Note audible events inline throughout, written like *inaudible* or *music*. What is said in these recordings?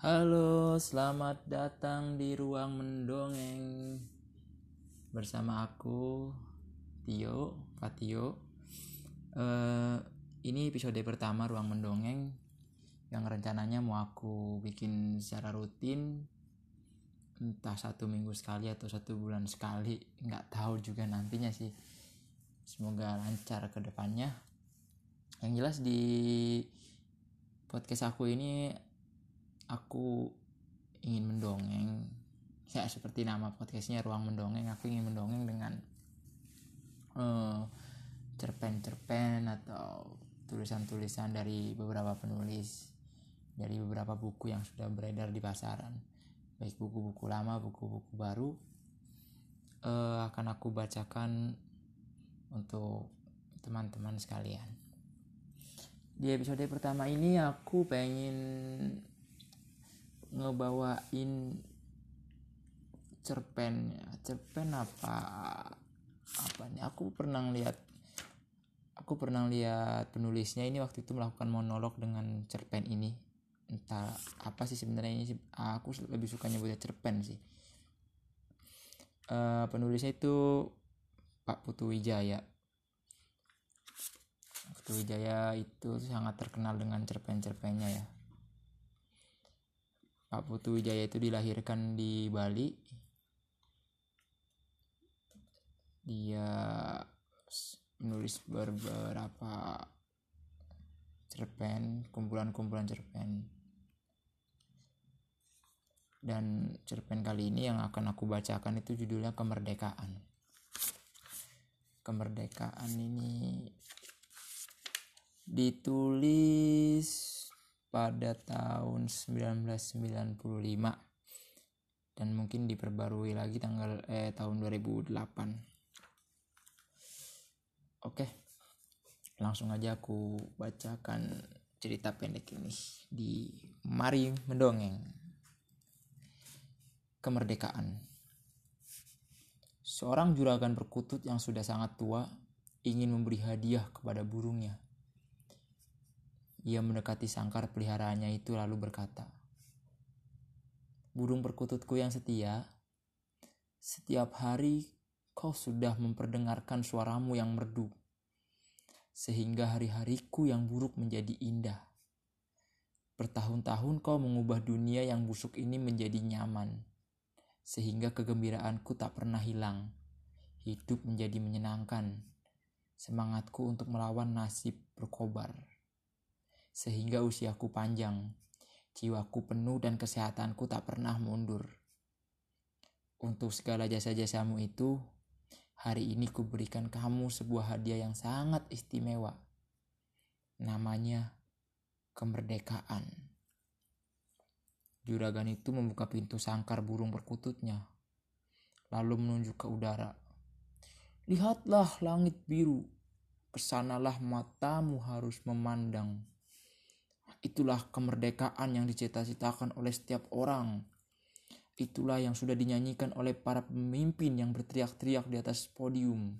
Halo, selamat datang di ruang mendongeng bersama aku Tio, Fatio. Eh, ini episode pertama ruang mendongeng yang rencananya mau aku bikin secara rutin, entah satu minggu sekali atau satu bulan sekali, nggak tahu juga nantinya sih. Semoga lancar ke depannya. Yang jelas di podcast aku ini aku ingin mendongeng ya seperti nama podcastnya ruang mendongeng. Aku ingin mendongeng dengan uh, cerpen-cerpen atau tulisan-tulisan dari beberapa penulis dari beberapa buku yang sudah beredar di pasaran. Baik buku-buku lama buku-buku baru uh, akan aku bacakan untuk teman-teman sekalian. Di episode pertama ini aku pengen ngebawain cerpen cerpen apa? Apa nih? Aku pernah lihat aku pernah lihat penulisnya ini waktu itu melakukan monolog dengan cerpen ini. Entah apa sih sebenarnya ini aku lebih suka nyebutnya cerpen sih. Uh, penulisnya itu Pak Putu Wijaya Putu Wijaya itu sangat terkenal dengan cerpen-cerpennya ya Pak Putu Wijaya itu dilahirkan di Bali. Dia menulis beberapa cerpen, kumpulan-kumpulan cerpen. Dan cerpen kali ini yang akan aku bacakan itu judulnya Kemerdekaan. Kemerdekaan ini ditulis pada tahun 1995 dan mungkin diperbarui lagi tanggal eh tahun 2008. Oke. Langsung aja aku bacakan cerita pendek ini di Mari Mendongeng. Kemerdekaan. Seorang juragan perkutut yang sudah sangat tua ingin memberi hadiah kepada burungnya ia mendekati sangkar peliharaannya itu lalu berkata, Burung perkututku yang setia, setiap hari kau sudah memperdengarkan suaramu yang merdu, sehingga hari-hariku yang buruk menjadi indah. Bertahun-tahun kau mengubah dunia yang busuk ini menjadi nyaman, sehingga kegembiraanku tak pernah hilang. Hidup menjadi menyenangkan, semangatku untuk melawan nasib berkobar sehingga usiaku panjang, jiwaku penuh dan kesehatanku tak pernah mundur. Untuk segala jasa-jasamu itu, hari ini kuberikan kamu sebuah hadiah yang sangat istimewa. Namanya kemerdekaan. Juragan itu membuka pintu sangkar burung perkututnya, lalu menunjuk ke udara. Lihatlah langit biru, ke sanalah matamu harus memandang. Itulah kemerdekaan yang dicita-citakan oleh setiap orang. Itulah yang sudah dinyanyikan oleh para pemimpin yang berteriak-teriak di atas podium.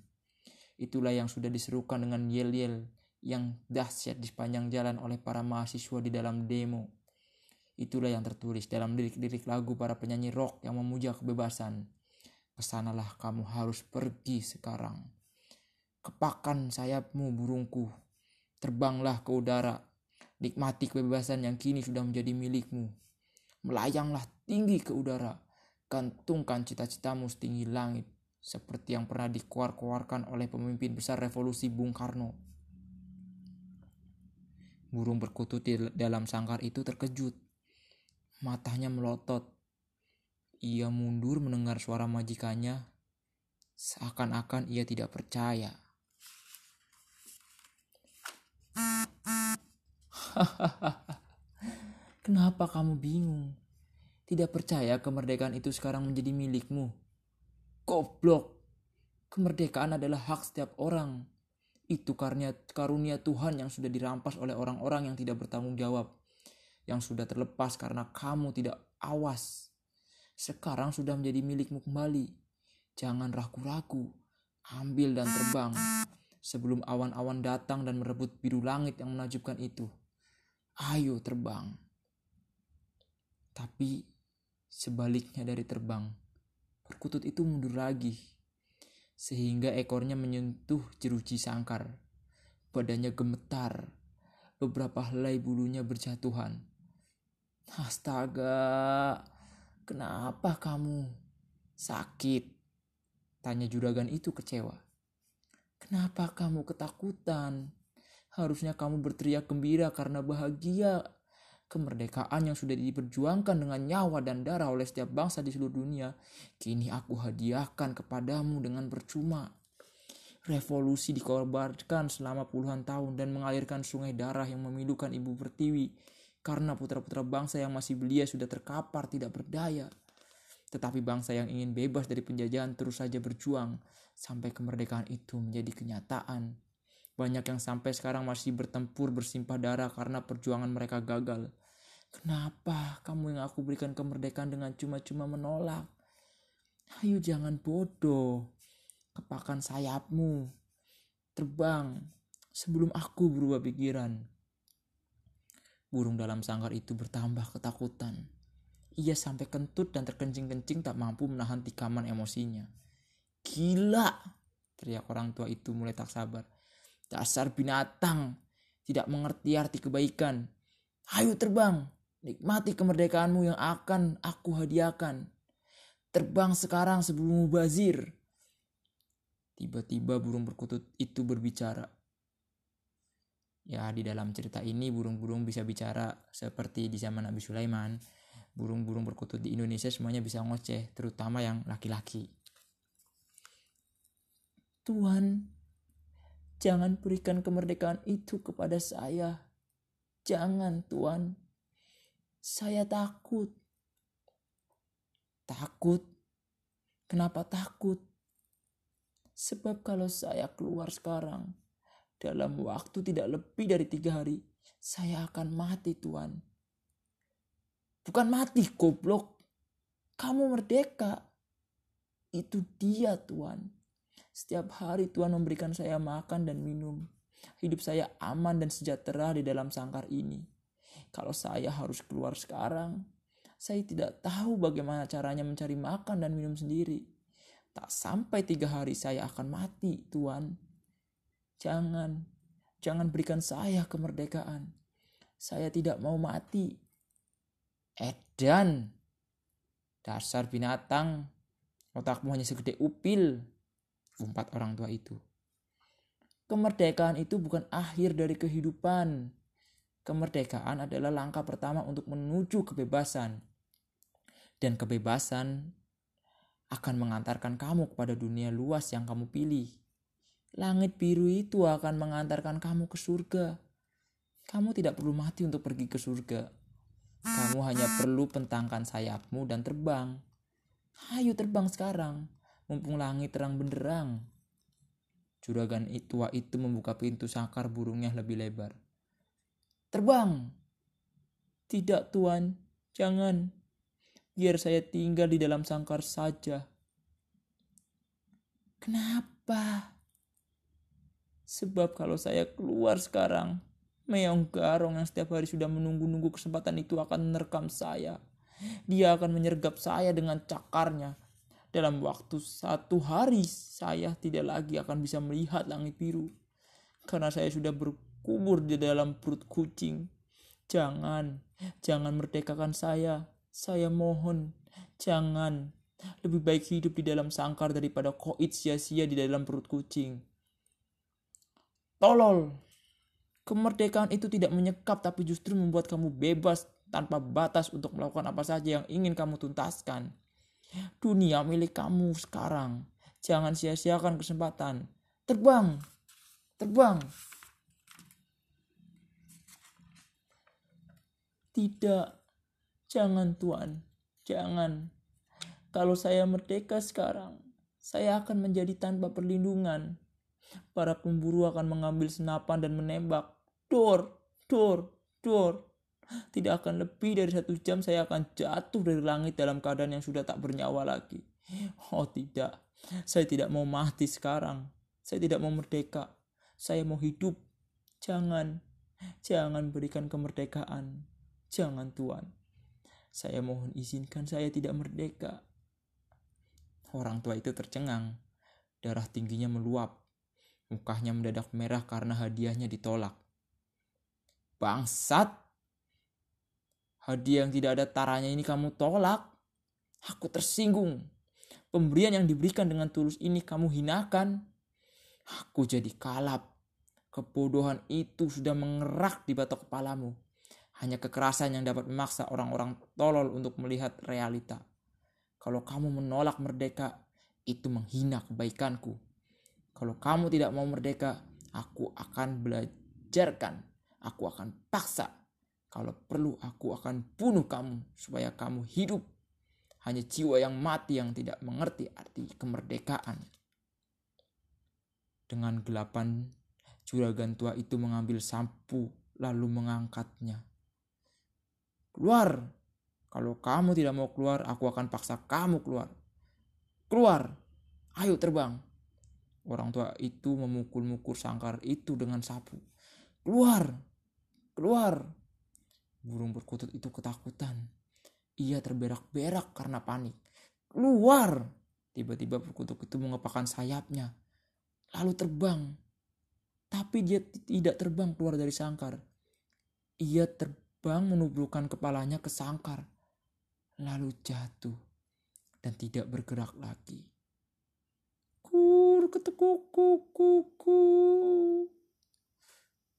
Itulah yang sudah diserukan dengan yel-yel yang dahsyat di sepanjang jalan oleh para mahasiswa di dalam demo. Itulah yang tertulis dalam lirik-lirik lagu para penyanyi rock yang memuja kebebasan. Ke sanalah kamu harus pergi sekarang. Kepakan sayapmu burungku, terbanglah ke udara, Nikmati kebebasan yang kini sudah menjadi milikmu. Melayanglah tinggi ke udara. Gantungkan cita-citamu setinggi langit. Seperti yang pernah dikeluarkan oleh pemimpin besar revolusi Bung Karno. Burung berkutut di dalam sangkar itu terkejut. Matanya melotot. Ia mundur mendengar suara majikannya. Seakan-akan ia tidak percaya. *laughs* Kenapa kamu bingung? Tidak percaya kemerdekaan itu sekarang menjadi milikmu? Goblok! Kemerdekaan adalah hak setiap orang. Itu karunia, karunia Tuhan yang sudah dirampas oleh orang-orang yang tidak bertanggung jawab. Yang sudah terlepas karena kamu tidak awas. Sekarang sudah menjadi milikmu kembali. Jangan ragu-ragu. Ambil dan terbang. Sebelum awan-awan datang dan merebut biru langit yang menajubkan itu. Ayo terbang. Tapi sebaliknya dari terbang, perkutut itu mundur lagi. Sehingga ekornya menyentuh jeruji sangkar. Badannya gemetar. Beberapa helai bulunya berjatuhan. Astaga, kenapa kamu? Sakit? Tanya juragan itu kecewa. Kenapa kamu ketakutan? Harusnya kamu berteriak gembira karena bahagia. Kemerdekaan yang sudah diperjuangkan dengan nyawa dan darah oleh setiap bangsa di seluruh dunia, kini aku hadiahkan kepadamu dengan percuma. Revolusi dikorbankan selama puluhan tahun dan mengalirkan sungai darah yang memilukan ibu pertiwi karena putra-putra bangsa yang masih belia sudah terkapar tidak berdaya. Tetapi bangsa yang ingin bebas dari penjajahan terus saja berjuang sampai kemerdekaan itu menjadi kenyataan. Banyak yang sampai sekarang masih bertempur bersimpah darah karena perjuangan mereka gagal. Kenapa kamu yang aku berikan kemerdekaan dengan cuma-cuma menolak? Ayo jangan bodoh. Kepakan sayapmu. Terbang sebelum aku berubah pikiran. Burung dalam sangkar itu bertambah ketakutan. Ia sampai kentut dan terkencing-kencing tak mampu menahan tikaman emosinya. Gila, teriak orang tua itu mulai tak sabar. Dasar binatang, tidak mengerti arti kebaikan. Ayo terbang, nikmati kemerdekaanmu yang akan aku hadiahkan. Terbang sekarang sebelum mubazir. Tiba-tiba burung perkutut itu berbicara. Ya, di dalam cerita ini burung-burung bisa bicara seperti di zaman Nabi Sulaiman. Burung-burung perkutut di Indonesia semuanya bisa ngoceh, terutama yang laki-laki. Tuhan, jangan berikan kemerdekaan itu kepada saya. Jangan, Tuhan. Saya takut. Takut? Kenapa takut? Sebab kalau saya keluar sekarang, dalam waktu tidak lebih dari tiga hari, saya akan mati, Tuhan. Bukan mati, goblok. Kamu merdeka. Itu dia, Tuhan. Setiap hari Tuhan memberikan saya makan dan minum. Hidup saya aman dan sejahtera di dalam sangkar ini. Kalau saya harus keluar sekarang, saya tidak tahu bagaimana caranya mencari makan dan minum sendiri. Tak sampai tiga hari saya akan mati, Tuhan. Jangan, jangan berikan saya kemerdekaan. Saya tidak mau mati. Edan, dasar binatang, otakmu hanya segede upil empat orang tua itu. Kemerdekaan itu bukan akhir dari kehidupan. Kemerdekaan adalah langkah pertama untuk menuju kebebasan. Dan kebebasan akan mengantarkan kamu kepada dunia luas yang kamu pilih. Langit biru itu akan mengantarkan kamu ke surga. Kamu tidak perlu mati untuk pergi ke surga. Kamu hanya perlu pentangkan sayapmu dan terbang. Ayo terbang sekarang mumpung langit terang benderang. Juragan tua itu membuka pintu sangkar burungnya lebih lebar. Terbang! Tidak tuan, jangan. Biar saya tinggal di dalam sangkar saja. Kenapa? Sebab kalau saya keluar sekarang, Meong Garong yang setiap hari sudah menunggu-nunggu kesempatan itu akan menerkam saya. Dia akan menyergap saya dengan cakarnya dalam waktu satu hari saya tidak lagi akan bisa melihat langit biru. Karena saya sudah berkubur di dalam perut kucing. Jangan, jangan merdekakan saya. Saya mohon, jangan. Lebih baik hidup di dalam sangkar daripada koit sia-sia di dalam perut kucing. Tolol. Kemerdekaan itu tidak menyekap tapi justru membuat kamu bebas tanpa batas untuk melakukan apa saja yang ingin kamu tuntaskan. Dunia milik kamu sekarang. Jangan sia-siakan kesempatan. Terbang. Terbang. Tidak. Jangan Tuhan. Jangan. Kalau saya merdeka sekarang, saya akan menjadi tanpa perlindungan. Para pemburu akan mengambil senapan dan menembak. Dor, dor, dor. Tidak akan lebih dari satu jam saya akan jatuh dari langit dalam keadaan yang sudah tak bernyawa lagi. Oh tidak, saya tidak mau mati sekarang. Saya tidak mau merdeka. Saya mau hidup. Jangan, jangan berikan kemerdekaan. Jangan Tuhan. Saya mohon izinkan saya tidak merdeka. Orang tua itu tercengang. Darah tingginya meluap. Mukanya mendadak merah karena hadiahnya ditolak. Bangsat! Hadiah yang tidak ada taranya ini kamu tolak. Aku tersinggung. Pemberian yang diberikan dengan tulus ini kamu hinakan. Aku jadi kalap. Kebodohan itu sudah mengerak di batok kepalamu. Hanya kekerasan yang dapat memaksa orang-orang tolol untuk melihat realita. Kalau kamu menolak merdeka, itu menghina kebaikanku. Kalau kamu tidak mau merdeka, aku akan belajarkan. Aku akan paksa. Kalau perlu, aku akan bunuh kamu supaya kamu hidup. Hanya jiwa yang mati yang tidak mengerti arti kemerdekaan. Dengan gelapan, juragan tua itu mengambil sampu lalu mengangkatnya. Keluar. Kalau kamu tidak mau keluar, aku akan paksa kamu keluar. Keluar. Ayo terbang. Orang tua itu memukul-mukul sangkar itu dengan sapu. Keluar. Keluar. Burung perkutut itu ketakutan. Ia terberak-berak karena panik. Keluar. Tiba-tiba perkutut itu mengepakkan sayapnya. Lalu terbang. Tapi dia tidak terbang keluar dari sangkar. Ia terbang Bang menubrukkan kepalanya ke sangkar, lalu jatuh dan tidak bergerak lagi. Kur ketekuk kuku.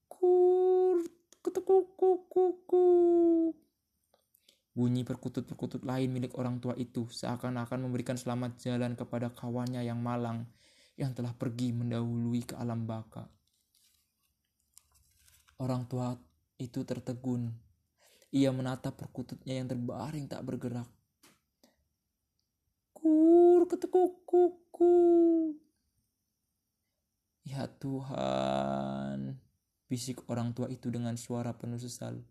Kur ketekuk kuku. Bunyi perkutut-perkutut lain milik orang tua itu seakan-akan memberikan selamat jalan kepada kawannya yang malang yang telah pergi mendahului ke alam baka. Orang tua itu tertegun ia menatap perkututnya yang terbaring tak bergerak. Kur ketekuk kuku. Ya Tuhan, bisik orang tua itu dengan suara penuh sesal.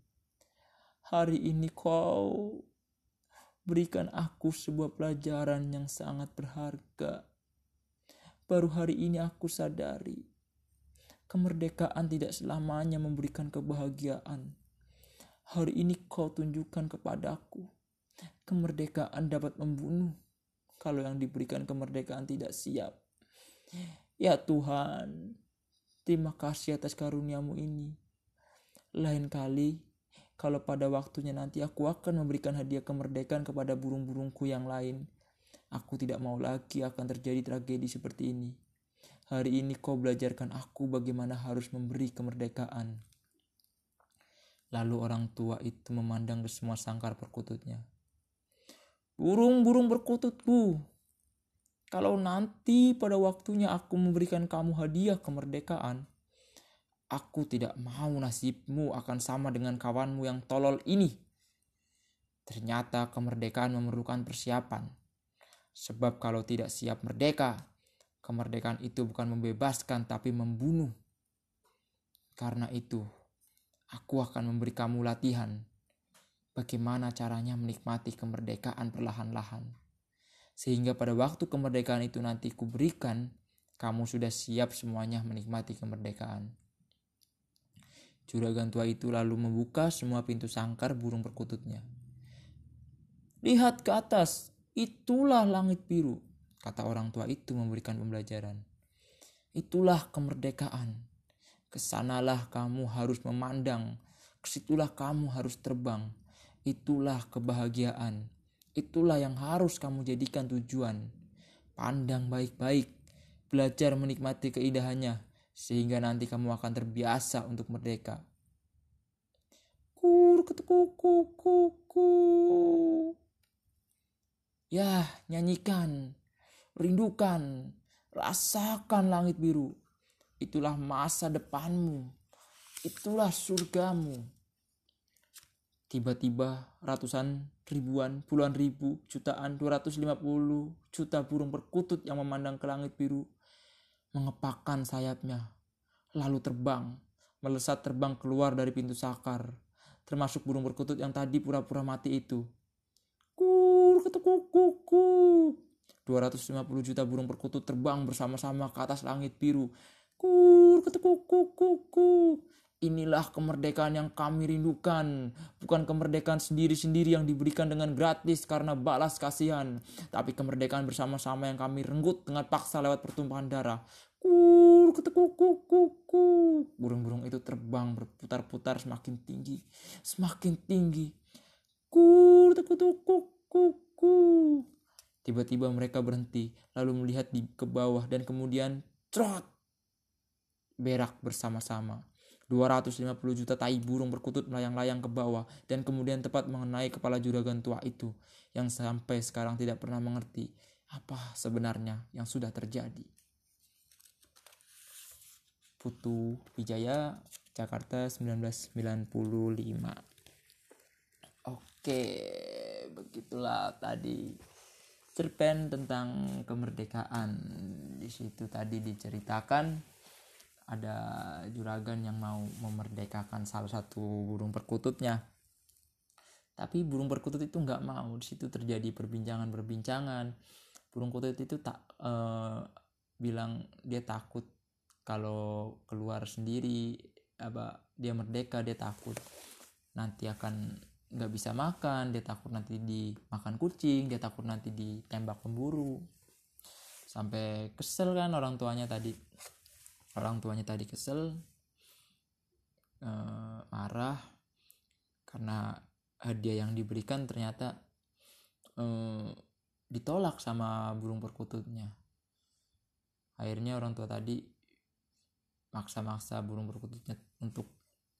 Hari ini kau berikan aku sebuah pelajaran yang sangat berharga. Baru hari ini aku sadari, kemerdekaan tidak selamanya memberikan kebahagiaan Hari ini kau tunjukkan kepadaku. Kemerdekaan dapat membunuh kalau yang diberikan kemerdekaan tidak siap. Ya Tuhan, terima kasih atas karuniamu ini. Lain kali, kalau pada waktunya nanti aku akan memberikan hadiah kemerdekaan kepada burung-burungku yang lain. Aku tidak mau lagi akan terjadi tragedi seperti ini. Hari ini kau belajarkan aku bagaimana harus memberi kemerdekaan. Lalu orang tua itu memandang ke semua sangkar perkututnya. Burung-burung perkututku, kalau nanti pada waktunya aku memberikan kamu hadiah kemerdekaan, aku tidak mau nasibmu akan sama dengan kawanmu yang tolol ini. Ternyata kemerdekaan memerlukan persiapan. Sebab kalau tidak siap merdeka, kemerdekaan itu bukan membebaskan tapi membunuh. Karena itu, Aku akan memberi kamu latihan bagaimana caranya menikmati kemerdekaan perlahan-lahan. Sehingga pada waktu kemerdekaan itu nanti kuberikan, kamu sudah siap semuanya menikmati kemerdekaan. Juragan tua itu lalu membuka semua pintu sangkar burung perkututnya. Lihat ke atas, itulah langit biru, kata orang tua itu memberikan pembelajaran. Itulah kemerdekaan. Ke sanalah kamu harus memandang, ke situlah kamu harus terbang. Itulah kebahagiaan. Itulah yang harus kamu jadikan tujuan. Pandang baik-baik, belajar menikmati keindahannya, sehingga nanti kamu akan terbiasa untuk merdeka. Kur kuku. Ya, nyanyikan, rindukan, rasakan langit biru. Itulah masa depanmu. Itulah surgamu. Tiba-tiba ratusan ribuan, puluhan ribu, jutaan, 250 juta burung perkutut yang memandang ke langit biru mengepakkan sayapnya, lalu terbang, melesat terbang keluar dari pintu sakar, termasuk burung perkutut yang tadi pura-pura mati itu. Kur ketukuk kukuk. 250 juta burung perkutut terbang bersama-sama ke atas langit biru kur ketekuk kuk kuk kuk Inilah kemerdekaan yang kami rindukan, bukan kemerdekaan sendiri-sendiri yang diberikan dengan gratis karena balas kasihan, tapi kemerdekaan bersama-sama yang kami renggut dengan paksa lewat pertumpahan darah. Kur, ketekuk, Burung-burung itu terbang berputar-putar semakin tinggi, semakin tinggi. Kur, ketekuk, Tiba-tiba mereka berhenti, lalu melihat di ke bawah dan kemudian trot berak bersama-sama. 250 juta tai burung berkutut melayang-layang ke bawah dan kemudian tepat mengenai kepala juragan tua itu yang sampai sekarang tidak pernah mengerti apa sebenarnya yang sudah terjadi. Putu Wijaya, Jakarta 1995. Oke, begitulah tadi cerpen tentang kemerdekaan. Di situ tadi diceritakan ada juragan yang mau memerdekakan salah satu burung perkututnya. Tapi burung perkutut itu nggak mau. Di situ terjadi perbincangan-perbincangan. Burung kutut itu tak uh, bilang dia takut kalau keluar sendiri apa dia merdeka dia takut nanti akan nggak bisa makan dia takut nanti dimakan kucing dia takut nanti ditembak pemburu. Sampai kesel kan orang tuanya tadi orang tuanya tadi kesel uh, marah karena hadiah yang diberikan ternyata uh, ditolak sama burung perkututnya. Akhirnya orang tua tadi maksa-maksa burung perkututnya untuk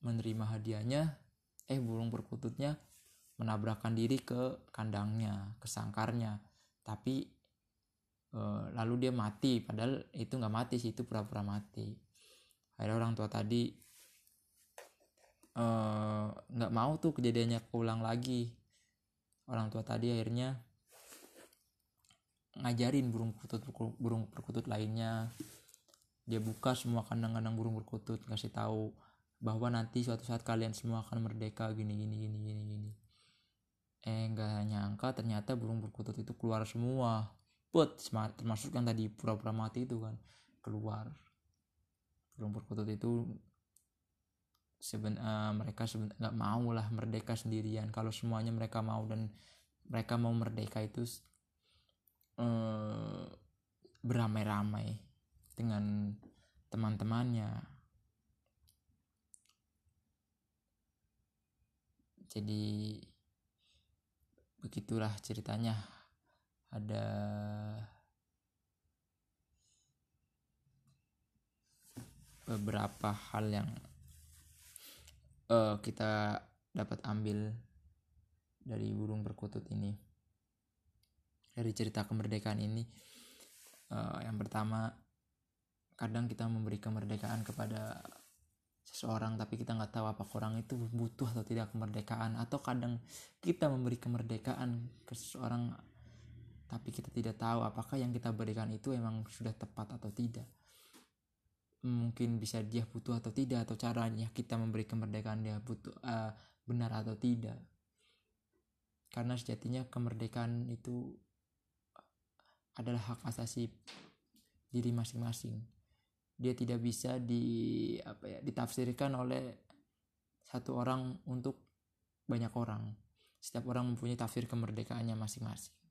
menerima hadiahnya. Eh burung perkututnya menabrakkan diri ke kandangnya ke sangkarnya. Tapi lalu dia mati padahal itu nggak mati sih itu pura-pura mati. Akhirnya orang tua tadi eh, nggak uh, mau tuh kejadiannya keulang lagi. Orang tua tadi akhirnya ngajarin burung perkutut burung perkutut lainnya. Dia buka semua kandang-kandang burung perkutut kasih tahu bahwa nanti suatu saat kalian semua akan merdeka gini gini gini gini gini. Eh nggak nyangka ternyata burung perkutut itu keluar semua put termasuk yang tadi pura-pura mati itu kan keluar. Burung perkutut itu seben uh, mereka seben nggak mau lah merdeka sendirian. Kalau semuanya mereka mau dan mereka mau merdeka itu uh, beramai-ramai dengan teman-temannya. Jadi begitulah ceritanya ada beberapa hal yang uh, kita dapat ambil dari burung perkutut ini. Dari cerita kemerdekaan ini uh, yang pertama kadang kita memberi kemerdekaan kepada seseorang tapi kita nggak tahu apa orang itu butuh atau tidak kemerdekaan. Atau kadang kita memberi kemerdekaan ke seseorang tapi kita tidak tahu apakah yang kita berikan itu emang sudah tepat atau tidak. Mungkin bisa dia butuh atau tidak atau caranya kita memberi kemerdekaan dia butuh uh, benar atau tidak. Karena sejatinya kemerdekaan itu adalah hak asasi diri masing-masing. Dia tidak bisa di apa ya ditafsirkan oleh satu orang untuk banyak orang. Setiap orang mempunyai tafsir kemerdekaannya masing-masing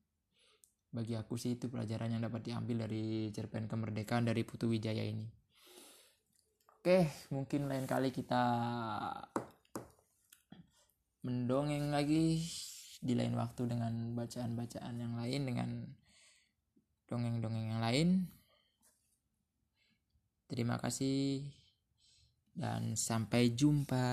bagi aku sih itu pelajaran yang dapat diambil dari cerpen kemerdekaan dari Putu Wijaya ini. Oke mungkin lain kali kita mendongeng lagi di lain waktu dengan bacaan-bacaan yang lain dengan dongeng-dongeng yang lain. Terima kasih dan sampai jumpa